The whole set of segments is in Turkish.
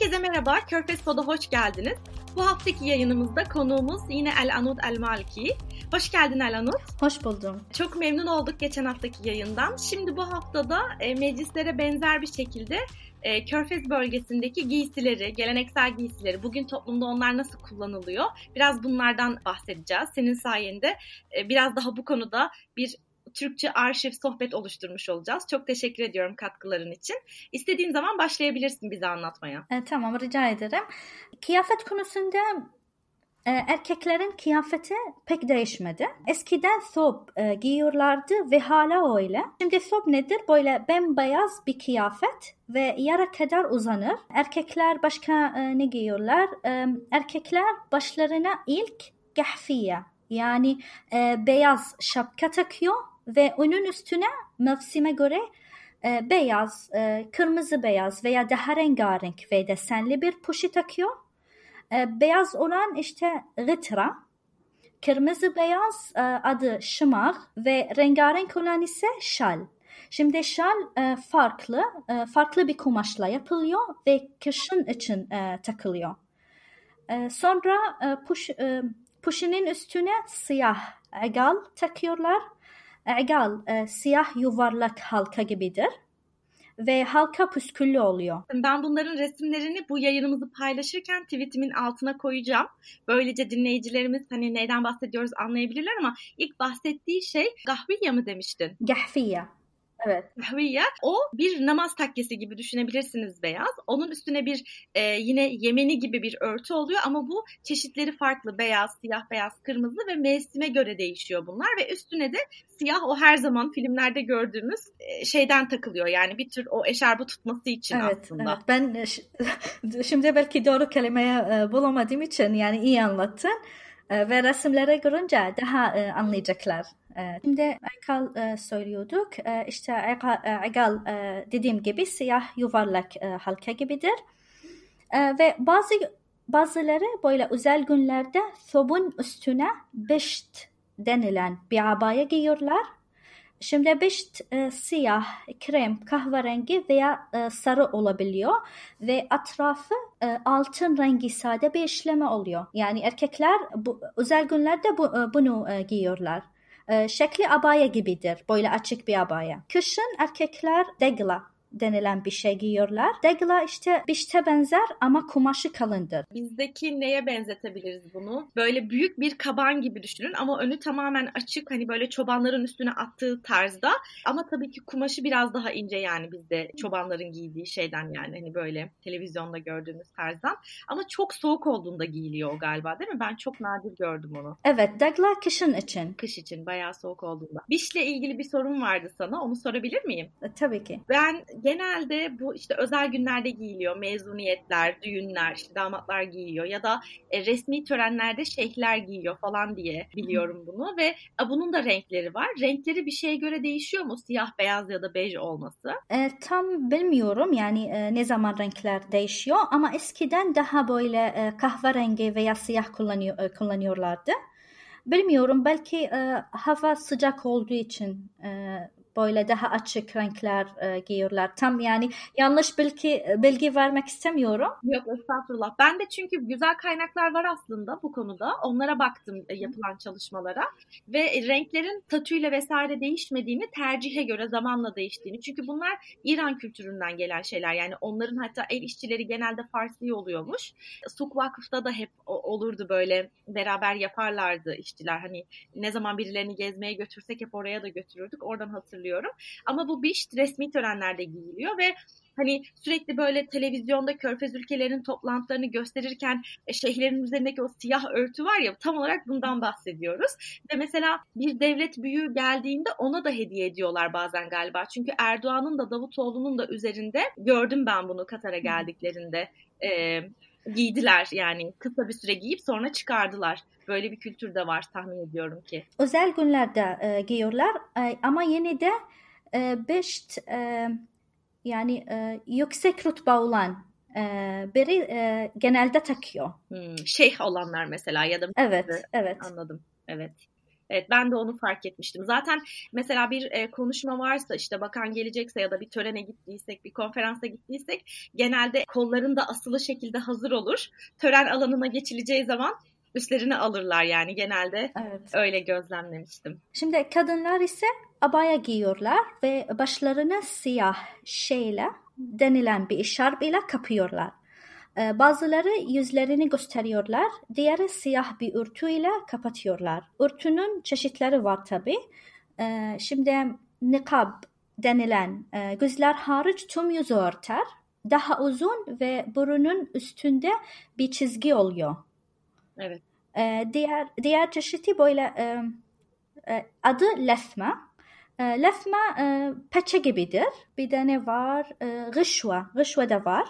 Herkese merhaba, Körfez Pod'a hoş geldiniz. Bu haftaki yayınımızda konuğumuz yine El Anud El Malki. Hoş geldin El Anud. Hoş buldum. Çok memnun olduk geçen haftaki yayından. Şimdi bu haftada e, meclislere benzer bir şekilde e, Körfez bölgesindeki giysileri, geleneksel giysileri, bugün toplumda onlar nasıl kullanılıyor? Biraz bunlardan bahsedeceğiz. Senin sayende e, biraz daha bu konuda bir Türkçe arşiv sohbet oluşturmuş olacağız. Çok teşekkür ediyorum katkıların için. İstediğin zaman başlayabilirsin bize anlatmaya. E, tamam rica ederim. Kıyafet konusunda e, erkeklerin kıyafeti pek değişmedi. Eskiden sob e, giyiyorlardı ve hala öyle. Şimdi sob nedir? Böyle bembeyaz bir kıyafet ve yara kadar uzanır. Erkekler başka e, ne giyiyorlar? E, erkekler başlarına ilk gahfiye yani e, beyaz şapka takıyor ve onun üstüne mevsime göre e, beyaz, e, kırmızı beyaz veya daha rengarenk ve desenli bir puşi takıyor. E, beyaz olan işte gıtra, kırmızı beyaz e, adı şımar ve rengarenk olan ise şal. Şimdi şal e, farklı, e, farklı bir kumaşla yapılıyor ve kışın için e, takılıyor. E, sonra e, puş, e, puşinin üstüne siyah egal takıyorlar Egal e, siyah yuvarlak halka gibidir ve halka püsküllü oluyor. Ben bunların resimlerini bu yayınımızı paylaşırken tweetimin altına koyacağım. Böylece dinleyicilerimiz hani neyden bahsediyoruz anlayabilirler ama ilk bahsettiği şey gahviye mi demiştin? Gahviye. Evet. Kahviye. O bir namaz takkesi gibi düşünebilirsiniz beyaz. Onun üstüne bir e, yine Yemeni gibi bir örtü oluyor ama bu çeşitleri farklı. Beyaz, siyah, beyaz, kırmızı ve mevsime göre değişiyor bunlar ve üstüne de siyah o her zaman filmlerde gördüğümüz e, şeyden takılıyor. Yani bir tür o eşarbı tutması için evet, aslında. Evet. Ben e, şimdi belki doğru kelimeyi e, bulamadığım için yani iyi anlattın ve resimlere görünce daha anlayacaklar. Şimdi Ekal söylüyorduk. İşte Ekal dediğim gibi siyah yuvarlak halka gibidir. Ve bazı bazıları böyle özel günlerde sobun üstüne beşt denilen bir abaya giyiyorlar. Şimdi beşt e, siyah, krem, kahverengi veya e, sarı olabiliyor ve etrafı e, altın rengi sade bir işleme oluyor. Yani erkekler bu, özel günlerde bu, e, bunu e, giyiyorlar. Şekli abaya gibidir, böyle açık bir abaya. Kışın erkekler degla denilen bir şey giyiyorlar. Degla işte bişte benzer ama kumaşı kalındır. Bizdeki neye benzetebiliriz bunu? Böyle büyük bir kaban gibi düşünün ama önü tamamen açık hani böyle çobanların üstüne attığı tarzda ama tabii ki kumaşı biraz daha ince yani bizde çobanların giydiği şeyden yani hani böyle televizyonda gördüğümüz tarzdan ama çok soğuk olduğunda giyiliyor o galiba değil mi? Ben çok nadir gördüm onu. Evet degla kışın için. Kış için bayağı soğuk olduğunda. Bişle ilgili bir sorun vardı sana onu sorabilir miyim? E, tabii ki. Ben genelde bu işte özel günlerde giyiliyor. Mezuniyetler, düğünler, işte damatlar giyiyor ya da e, resmi törenlerde şeyhler giyiyor falan diye biliyorum bunu ve a, bunun da renkleri var. Renkleri bir şeye göre değişiyor mu? Siyah, beyaz ya da bej olması? E, tam bilmiyorum yani e, ne zaman renkler değişiyor ama eskiden daha böyle e, kahverengi veya siyah kullanıyor, e, kullanıyorlardı. Bilmiyorum belki e, hava sıcak olduğu için e, böyle daha açık renkler e, giyiyorlar. Tam yani yanlış bilgi bilgi vermek istemiyorum. Yok estağfurullah. Ben de çünkü güzel kaynaklar var aslında bu konuda. Onlara baktım e, yapılan çalışmalara ve renklerin tatüyle vesaire değişmediğini tercihe göre zamanla değiştiğini. Çünkü bunlar İran kültüründen gelen şeyler. Yani onların hatta el işçileri genelde Farsi oluyormuş. Suk Vakıf'ta da hep olurdu böyle beraber yaparlardı işçiler. Hani ne zaman birilerini gezmeye götürsek hep oraya da götürürdük. Oradan hatırlıyorum hatırlıyorum. Ama bu bişt resmi törenlerde giyiliyor ve hani sürekli böyle televizyonda körfez ülkelerinin toplantılarını gösterirken e, şeyhlerin üzerindeki o siyah örtü var ya tam olarak bundan bahsediyoruz. Ve mesela bir devlet büyüğü geldiğinde ona da hediye ediyorlar bazen galiba. Çünkü Erdoğan'ın da Davutoğlu'nun da üzerinde gördüm ben bunu Katar'a geldiklerinde. E, giydiler yani kısa bir süre giyip sonra çıkardılar. Böyle bir kültür de var tahmin ediyorum ki. Özel günlerde e, giyiyorlar e, ama yine de e, beş e, yani e, yüksek rütbe olan e, biri e, genelde takıyor. Hmm, şeyh olanlar mesela ya da Evet, evet. Anladım. Evet. Evet ben de onu fark etmiştim. Zaten mesela bir e, konuşma varsa işte bakan gelecekse ya da bir törene gittiysek, bir konferansa gittiysek genelde kolların da asılı şekilde hazır olur. Tören alanına geçileceği zaman üstlerini alırlar yani genelde evet. öyle gözlemlemiştim. Şimdi kadınlar ise abaya giyiyorlar ve başlarını siyah şeyle denilen bir şarp ile kapıyorlar. Ee, bazıları yüzlerini gösteriyorlar, diğeri siyah bir örtüyle kapatıyorlar. Örtünün çeşitleri var tabi. Ee, şimdi nikab denilen e, gözler hariç tüm yüzü örter. Daha uzun ve burunun üstünde bir çizgi oluyor. Evet. Ee, diğer diğer çeşidi böyle e, e, adı lesme. Lesme peçe gibidir. Bir de ne var? Gışva. Gışva da var.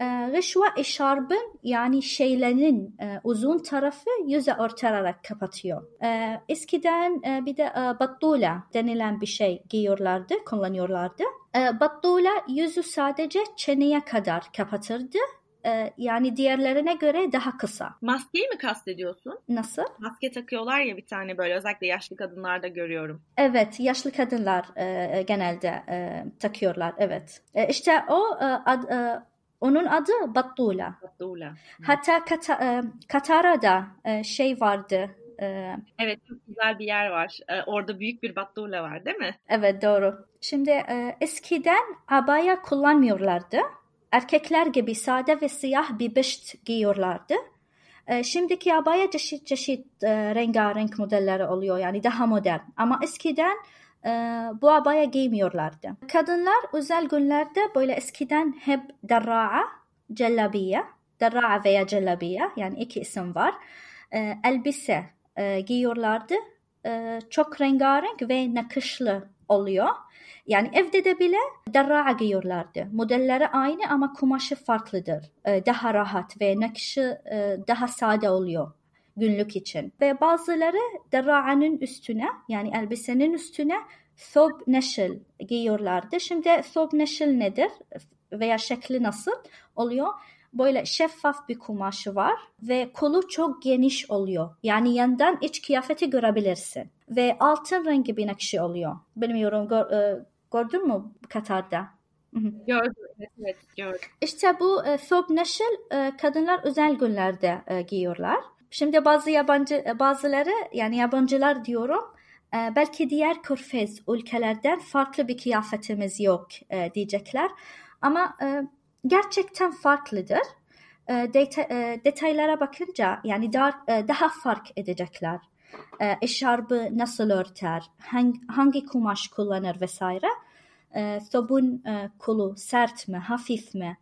Rışva ee, eşarbın yani şeylerin e, uzun tarafı yüze örtererek kapatıyor. E, eskiden e, bir de e, battula denilen bir şey giyiyorlardı, kullanıyorlardı. E, battula yüzü sadece çeneye kadar kapatırdı yani diğerlerine göre daha kısa. Maskeyi mi kastediyorsun? Nasıl? Maske takıyorlar ya bir tane böyle özellikle yaşlı kadınlarda görüyorum. Evet yaşlı kadınlar e, genelde e, takıyorlar evet. E, işte o e, ad, e, onun adı Battula. Battula. Hatta Kata, e, Katara'da e, şey vardı. E, evet çok güzel bir yer var. Orada büyük bir Battula var değil mi? Evet doğru. Şimdi eskiden abaya kullanmıyorlardı. Erkekler gibi sade ve siyah bir beşt giyiyorlardı. Şimdiki abaya çeşit çeşit rengarenk modelleri oluyor yani daha modern. Ama eskiden e, bu abaya giymiyorlardı. Kadınlar özel günlerde böyle eskiden hep derra'a, cellabiye, derra'a veya cellabiye yani iki isim var. E, elbise e, giyiyorlardı. E, çok rengarenk ve nakışlı oluyor. Yani evde de bile derra'a giyiyorlardı. Modelleri aynı ama kumaşı farklıdır. E, daha rahat ve nakışı daha sade oluyor günlük için. Ve bazıları derra'anın üstüne yani elbisenin üstüne thob neşil giyiyorlardı. Şimdi thob neşil nedir veya şekli nasıl oluyor? Böyle şeffaf bir kumaşı var ve kolu çok geniş oluyor. Yani yandan iç kıyafeti görebilirsin. Ve altın rengi bir nakşi oluyor. Bilmiyorum gör, e, gördün mü Katar'da? Gördüm, evet, gördüm. İşte bu e, thob neşil e, kadınlar özel günlerde e, giyiyorlar. Şimdi bazı yabancı e, bazıları yani yabancılar diyorum e, belki diğer körfez ülkelerden farklı bir kıyafetimiz yok e, diyecekler ama gerçekten farklıdır. Deta, detaylara bakınca yani daha, fark edecekler. Eşarbı nasıl örter, hangi, kumaş kullanır vesaire. Sobun kolu sert mi, hafif mi?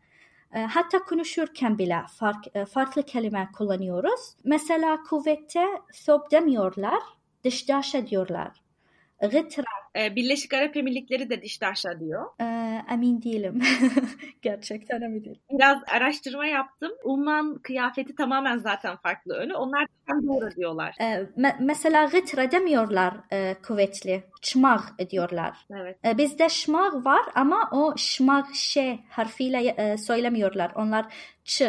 E, hatta konuşurken bile fark, e, farklı kelime kullanıyoruz. Mesela kuvvette sob demiyorlar, dışdaşa diyorlar. Gıtra. Ee, Birleşik Arap Emirlikleri de diştaşa diyor. Ee, emin değilim. Gerçekten emin değilim. Biraz araştırma yaptım. Umman kıyafeti tamamen zaten farklı önü. Onlar da doğru diyorlar. Ee, me- mesela gıtra demiyorlar e, kuvvetli. Çmağ ediyorlar. Evet. Ee, bizde şmağ var ama o şmağ şey harfiyle e, söylemiyorlar. Onlar ç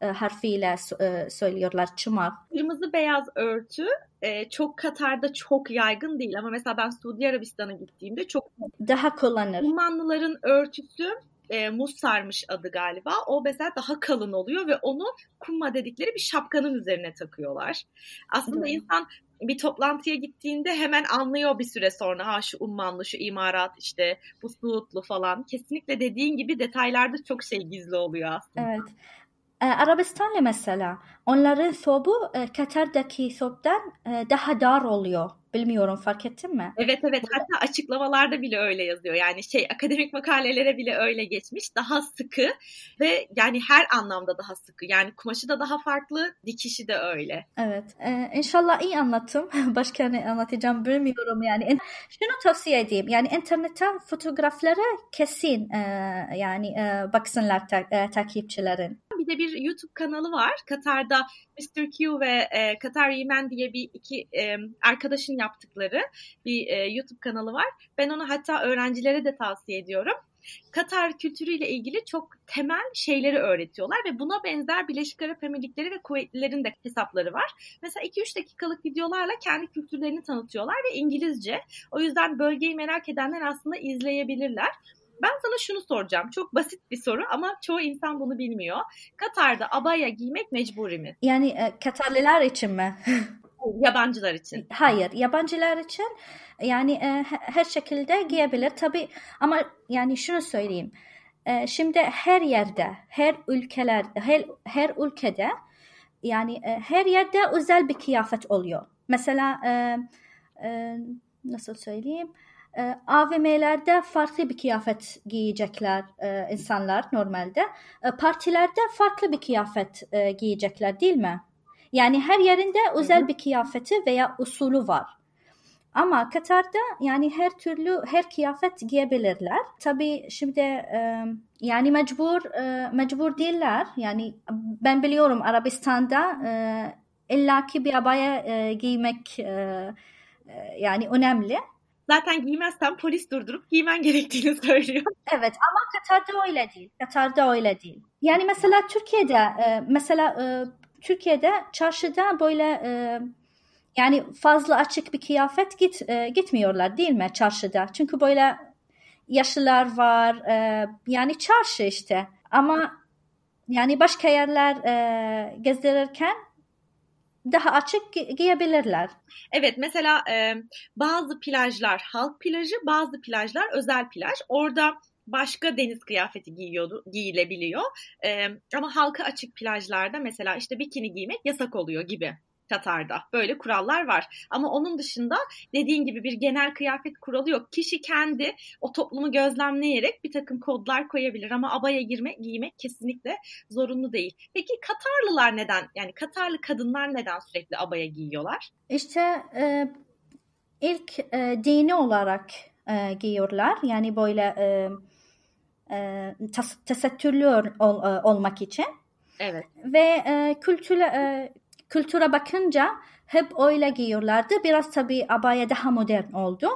harfiyle e, söylüyorlar çımak. Kırmızı beyaz örtü e, çok Katar'da çok yaygın değil ama mesela ben Suudi Arabistan'a gittiğimde çok daha kullanır. Ummanlıların örtüsü e, muz sarmış adı galiba. O mesela daha kalın oluyor ve onu kumma dedikleri bir şapkanın üzerine takıyorlar. Aslında hmm. insan bir toplantıya gittiğinde hemen anlıyor bir süre sonra ha şu ummanlı, şu imarat işte bu Suudlu falan. Kesinlikle dediğin gibi detaylarda çok şey gizli oluyor aslında. Evet. E, Arabistan'la mesela onların sobu e, Katar'daki sobdan e, daha dar oluyor. Bilmiyorum fark ettin mi? Evet evet hatta açıklamalarda bile öyle yazıyor. Yani şey akademik makalelere bile öyle geçmiş. Daha sıkı ve yani her anlamda daha sıkı. Yani kumaşı da daha farklı, dikişi de öyle. Evet. Ee, inşallah iyi anlattım. Başka ne anlatacağım bilmiyorum yani. Şunu tavsiye edeyim. Yani internette fotoğrafları kesin e, yani e, baksınlar ta, e, takipçilerin. Bir de bir YouTube kanalı var. Katar'da Mr. Q ve e, Katar Yemen diye bir iki e, arkadaşın yaptıkları bir e, YouTube kanalı var. Ben onu hatta öğrencilere de tavsiye ediyorum. Katar kültürüyle ilgili çok temel şeyleri öğretiyorlar ve buna benzer Birleşik Arap Emirlikleri ve Kuvvetlilerin de hesapları var. Mesela 2-3 dakikalık videolarla kendi kültürlerini tanıtıyorlar ve İngilizce. O yüzden bölgeyi merak edenler aslında izleyebilirler. Ben sana şunu soracağım. Çok basit bir soru ama çoğu insan bunu bilmiyor. Katar'da abaya giymek mecburi mi? Yani e, Katarlılar için mi? Yabancılar için. Hayır, yabancılar için yani e, her şekilde giyebilir tabi ama yani şunu söyleyeyim. E, şimdi her yerde, her ülkeler, her her ülkede yani e, her yerde özel bir kıyafet oluyor. Mesela e, e, nasıl söyleyeyim? E, AVM'lerde farklı bir kıyafet giyecekler e, insanlar normalde. E, partilerde farklı bir kıyafet e, giyecekler değil mi? Yani her yerinde özel hı hı. bir kıyafeti veya usulü var. Ama Katar'da yani her türlü her kıyafet giyebilirler. Tabii şimdi e, yani mecbur e, mecbur değiller. Yani ben biliyorum Arabistan'da e, illaki bir abaya e, giymek e, e, yani önemli. Zaten giymezsen polis durdurup giymen gerektiğini söylüyor. Evet ama Katar'da öyle değil. Katar'da öyle değil. Yani mesela Türkiye'de e, mesela e, Türkiye'de çarşıda böyle e, yani fazla açık bir kıyafet git gitmiyorlar değil mi çarşıda? Çünkü böyle yaşlılar var. Yani çarşı işte. Ama yani başka yerler gezdirirken daha açık gi- giyebilirler. Evet mesela e, bazı plajlar halk plajı, bazı plajlar özel plaj. Orada başka deniz kıyafeti giyiyordu, giyilebiliyor. E, ama halka açık plajlarda mesela işte bikini giymek yasak oluyor gibi. Katar'da. Böyle kurallar var. Ama onun dışında dediğin gibi bir genel kıyafet kuralı yok. Kişi kendi o toplumu gözlemleyerek bir takım kodlar koyabilir ama abaya girmek, giymek kesinlikle zorunlu değil. Peki Katarlılar neden yani Katarlı kadınlar neden sürekli abaya giyiyorlar? İşte e, ilk e, dini olarak e, giyiyorlar. Yani böyle e, e, tas, tesettürlü ol, e, olmak için. Evet. Ve e, kültüre, e, kültüre bakınca hep öyle giyiyorlardı. Biraz tabii abaya daha modern oldu.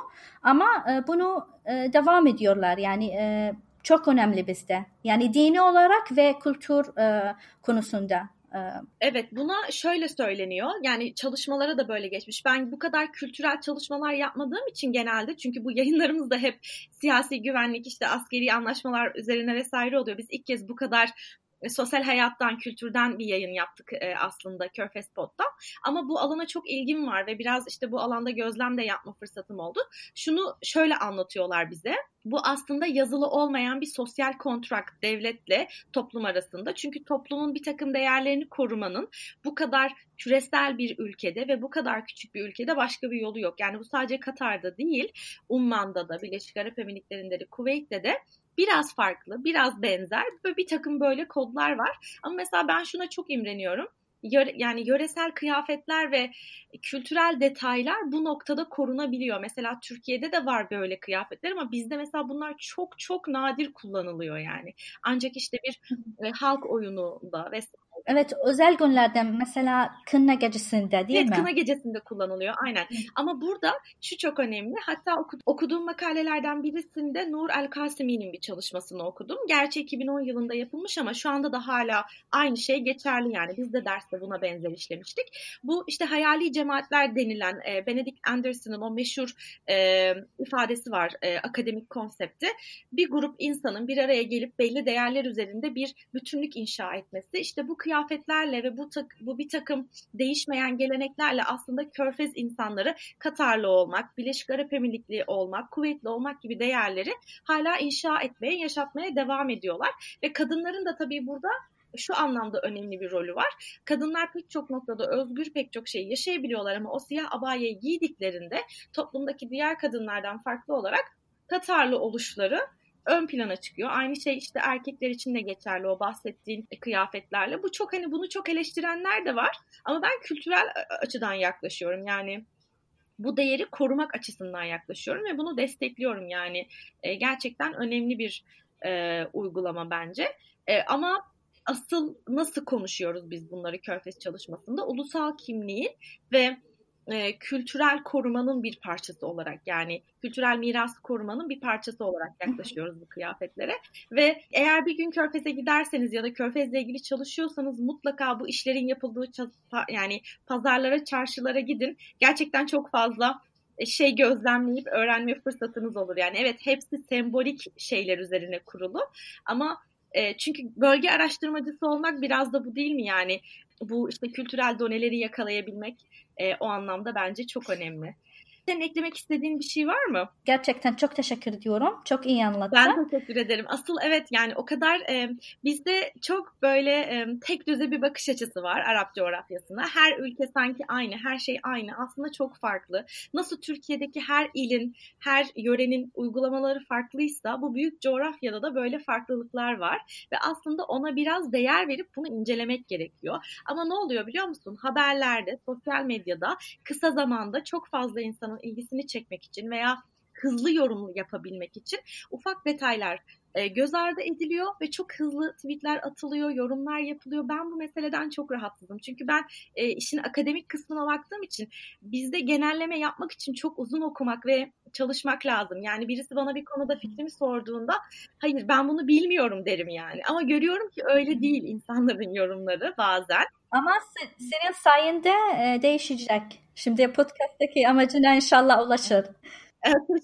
Ama e, bunu e, devam ediyorlar. Yani e, çok önemli bizde. Yani dini olarak ve kültür e, konusunda. E, evet buna şöyle söyleniyor yani çalışmalara da böyle geçmiş. Ben bu kadar kültürel çalışmalar yapmadığım için genelde çünkü bu yayınlarımız da hep siyasi güvenlik işte askeri anlaşmalar üzerine vesaire oluyor. Biz ilk kez bu kadar sosyal hayattan, kültürden bir yayın yaptık e, aslında Körfez Pod'da. Ama bu alana çok ilgim var ve biraz işte bu alanda gözlem de yapma fırsatım oldu. Şunu şöyle anlatıyorlar bize. Bu aslında yazılı olmayan bir sosyal kontrakt devletle toplum arasında. Çünkü toplumun bir takım değerlerini korumanın bu kadar küresel bir ülkede ve bu kadar küçük bir ülkede başka bir yolu yok. Yani bu sadece Katar'da değil, Umman'da da, Birleşik Arap Emirlikleri'nde de, Kuveyt'te de biraz farklı, biraz benzer. Böyle bir takım böyle kodlar var. Ama mesela ben şuna çok imreniyorum. Yöre, yani yöresel kıyafetler ve kültürel detaylar bu noktada korunabiliyor. Mesela Türkiye'de de var böyle kıyafetler ama bizde mesela bunlar çok çok nadir kullanılıyor yani. Ancak işte bir e, halk oyununda vesaire Evet özel günlerde mesela kına gecesinde değil evet, mi? Evet kına gecesinde kullanılıyor aynen. Ama burada şu çok önemli. Hatta okuduğum makalelerden birisinde Nur El Kasimi'nin bir çalışmasını okudum. Gerçi 2010 yılında yapılmış ama şu anda da hala aynı şey geçerli yani. Biz de derste buna benzer işlemiştik. Bu işte hayali cemaatler denilen e, Benedict Anderson'ın o meşhur e, ifadesi var e, akademik konsepti. Bir grup insanın bir araya gelip belli değerler üzerinde bir bütünlük inşa etmesi. İşte bu kıyafetlerle ve bu, tak, bu bir takım değişmeyen geleneklerle aslında körfez insanları Katarlı olmak, Birleşik Arap Emirlikli olmak, kuvvetli olmak gibi değerleri hala inşa etmeye, yaşatmaya devam ediyorlar. Ve kadınların da tabii burada şu anlamda önemli bir rolü var. Kadınlar pek çok noktada özgür pek çok şey yaşayabiliyorlar ama o siyah abayeyi giydiklerinde toplumdaki diğer kadınlardan farklı olarak Katarlı oluşları ön plana çıkıyor. Aynı şey işte erkekler için de geçerli o bahsettiğin kıyafetlerle. Bu çok hani bunu çok eleştirenler de var. Ama ben kültürel açıdan yaklaşıyorum. Yani bu değeri korumak açısından yaklaşıyorum ve bunu destekliyorum yani e, gerçekten önemli bir e, uygulama bence e, ama asıl nasıl konuşuyoruz biz bunları Körfez çalışmasında ulusal kimliğin ve e, kültürel korumanın bir parçası olarak yani kültürel miras korumanın bir parçası olarak yaklaşıyoruz bu kıyafetlere. Ve eğer bir gün Körfez'e giderseniz ya da Körfez'le ilgili çalışıyorsanız mutlaka bu işlerin yapıldığı yani pazarlara, çarşılara gidin. Gerçekten çok fazla e, şey gözlemleyip öğrenme fırsatınız olur. Yani evet hepsi sembolik şeyler üzerine kurulu ama e, çünkü bölge araştırmacısı olmak biraz da bu değil mi yani? Bu işte kültürel doneleri yakalayabilmek e, o anlamda bence çok önemli. Senin eklemek istediğin bir şey var mı? Gerçekten çok teşekkür ediyorum. Çok iyi anlattın. Ben teşekkür ederim. Asıl evet yani o kadar e, bizde çok böyle e, tek düze bir bakış açısı var Arap coğrafyasına. Her ülke sanki aynı, her şey aynı. Aslında çok farklı. Nasıl Türkiye'deki her ilin, her yörenin uygulamaları farklıysa bu büyük coğrafyada da böyle farklılıklar var. Ve aslında ona biraz değer verip bunu incelemek gerekiyor. Ama ne oluyor biliyor musun? Haberlerde, sosyal medyada kısa zamanda çok fazla insanın insanın ilgisini çekmek için veya hızlı yorum yapabilmek için ufak detaylar e, göz ardı ediliyor ve çok hızlı tweetler atılıyor, yorumlar yapılıyor. Ben bu meseleden çok rahatsızım. Çünkü ben e, işin akademik kısmına baktığım için bizde genelleme yapmak için çok uzun okumak ve çalışmak lazım. Yani birisi bana bir konuda fikrimi sorduğunda hayır ben bunu bilmiyorum derim yani. Ama görüyorum ki öyle değil insanların yorumları bazen. Ama senin sayende e, değişecek. Şimdi podcast'taki amacına inşallah ulaşır.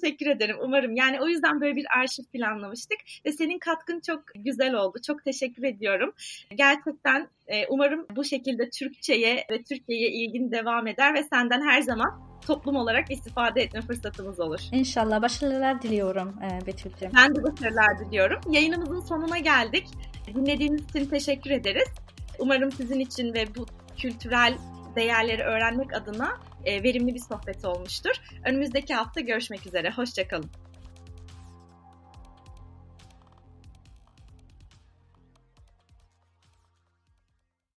Teşekkür ederim. Umarım. Yani o yüzden böyle bir arşiv planlamıştık ve senin katkın çok güzel oldu. Çok teşekkür ediyorum. Gerçekten e, umarım bu şekilde Türkçe'ye ve Türkiye'ye ilgin devam eder ve senden her zaman toplum olarak istifade etme fırsatımız olur. İnşallah. Başarılar diliyorum e, Betül'cüğüm. Ben de başarılar diliyorum. Yayınımızın sonuna geldik. Dinlediğiniz için teşekkür ederiz. Umarım sizin için ve bu kültürel değerleri öğrenmek adına e, verimli bir sohbet olmuştur. Önümüzdeki hafta görüşmek üzere. Hoşçakalın.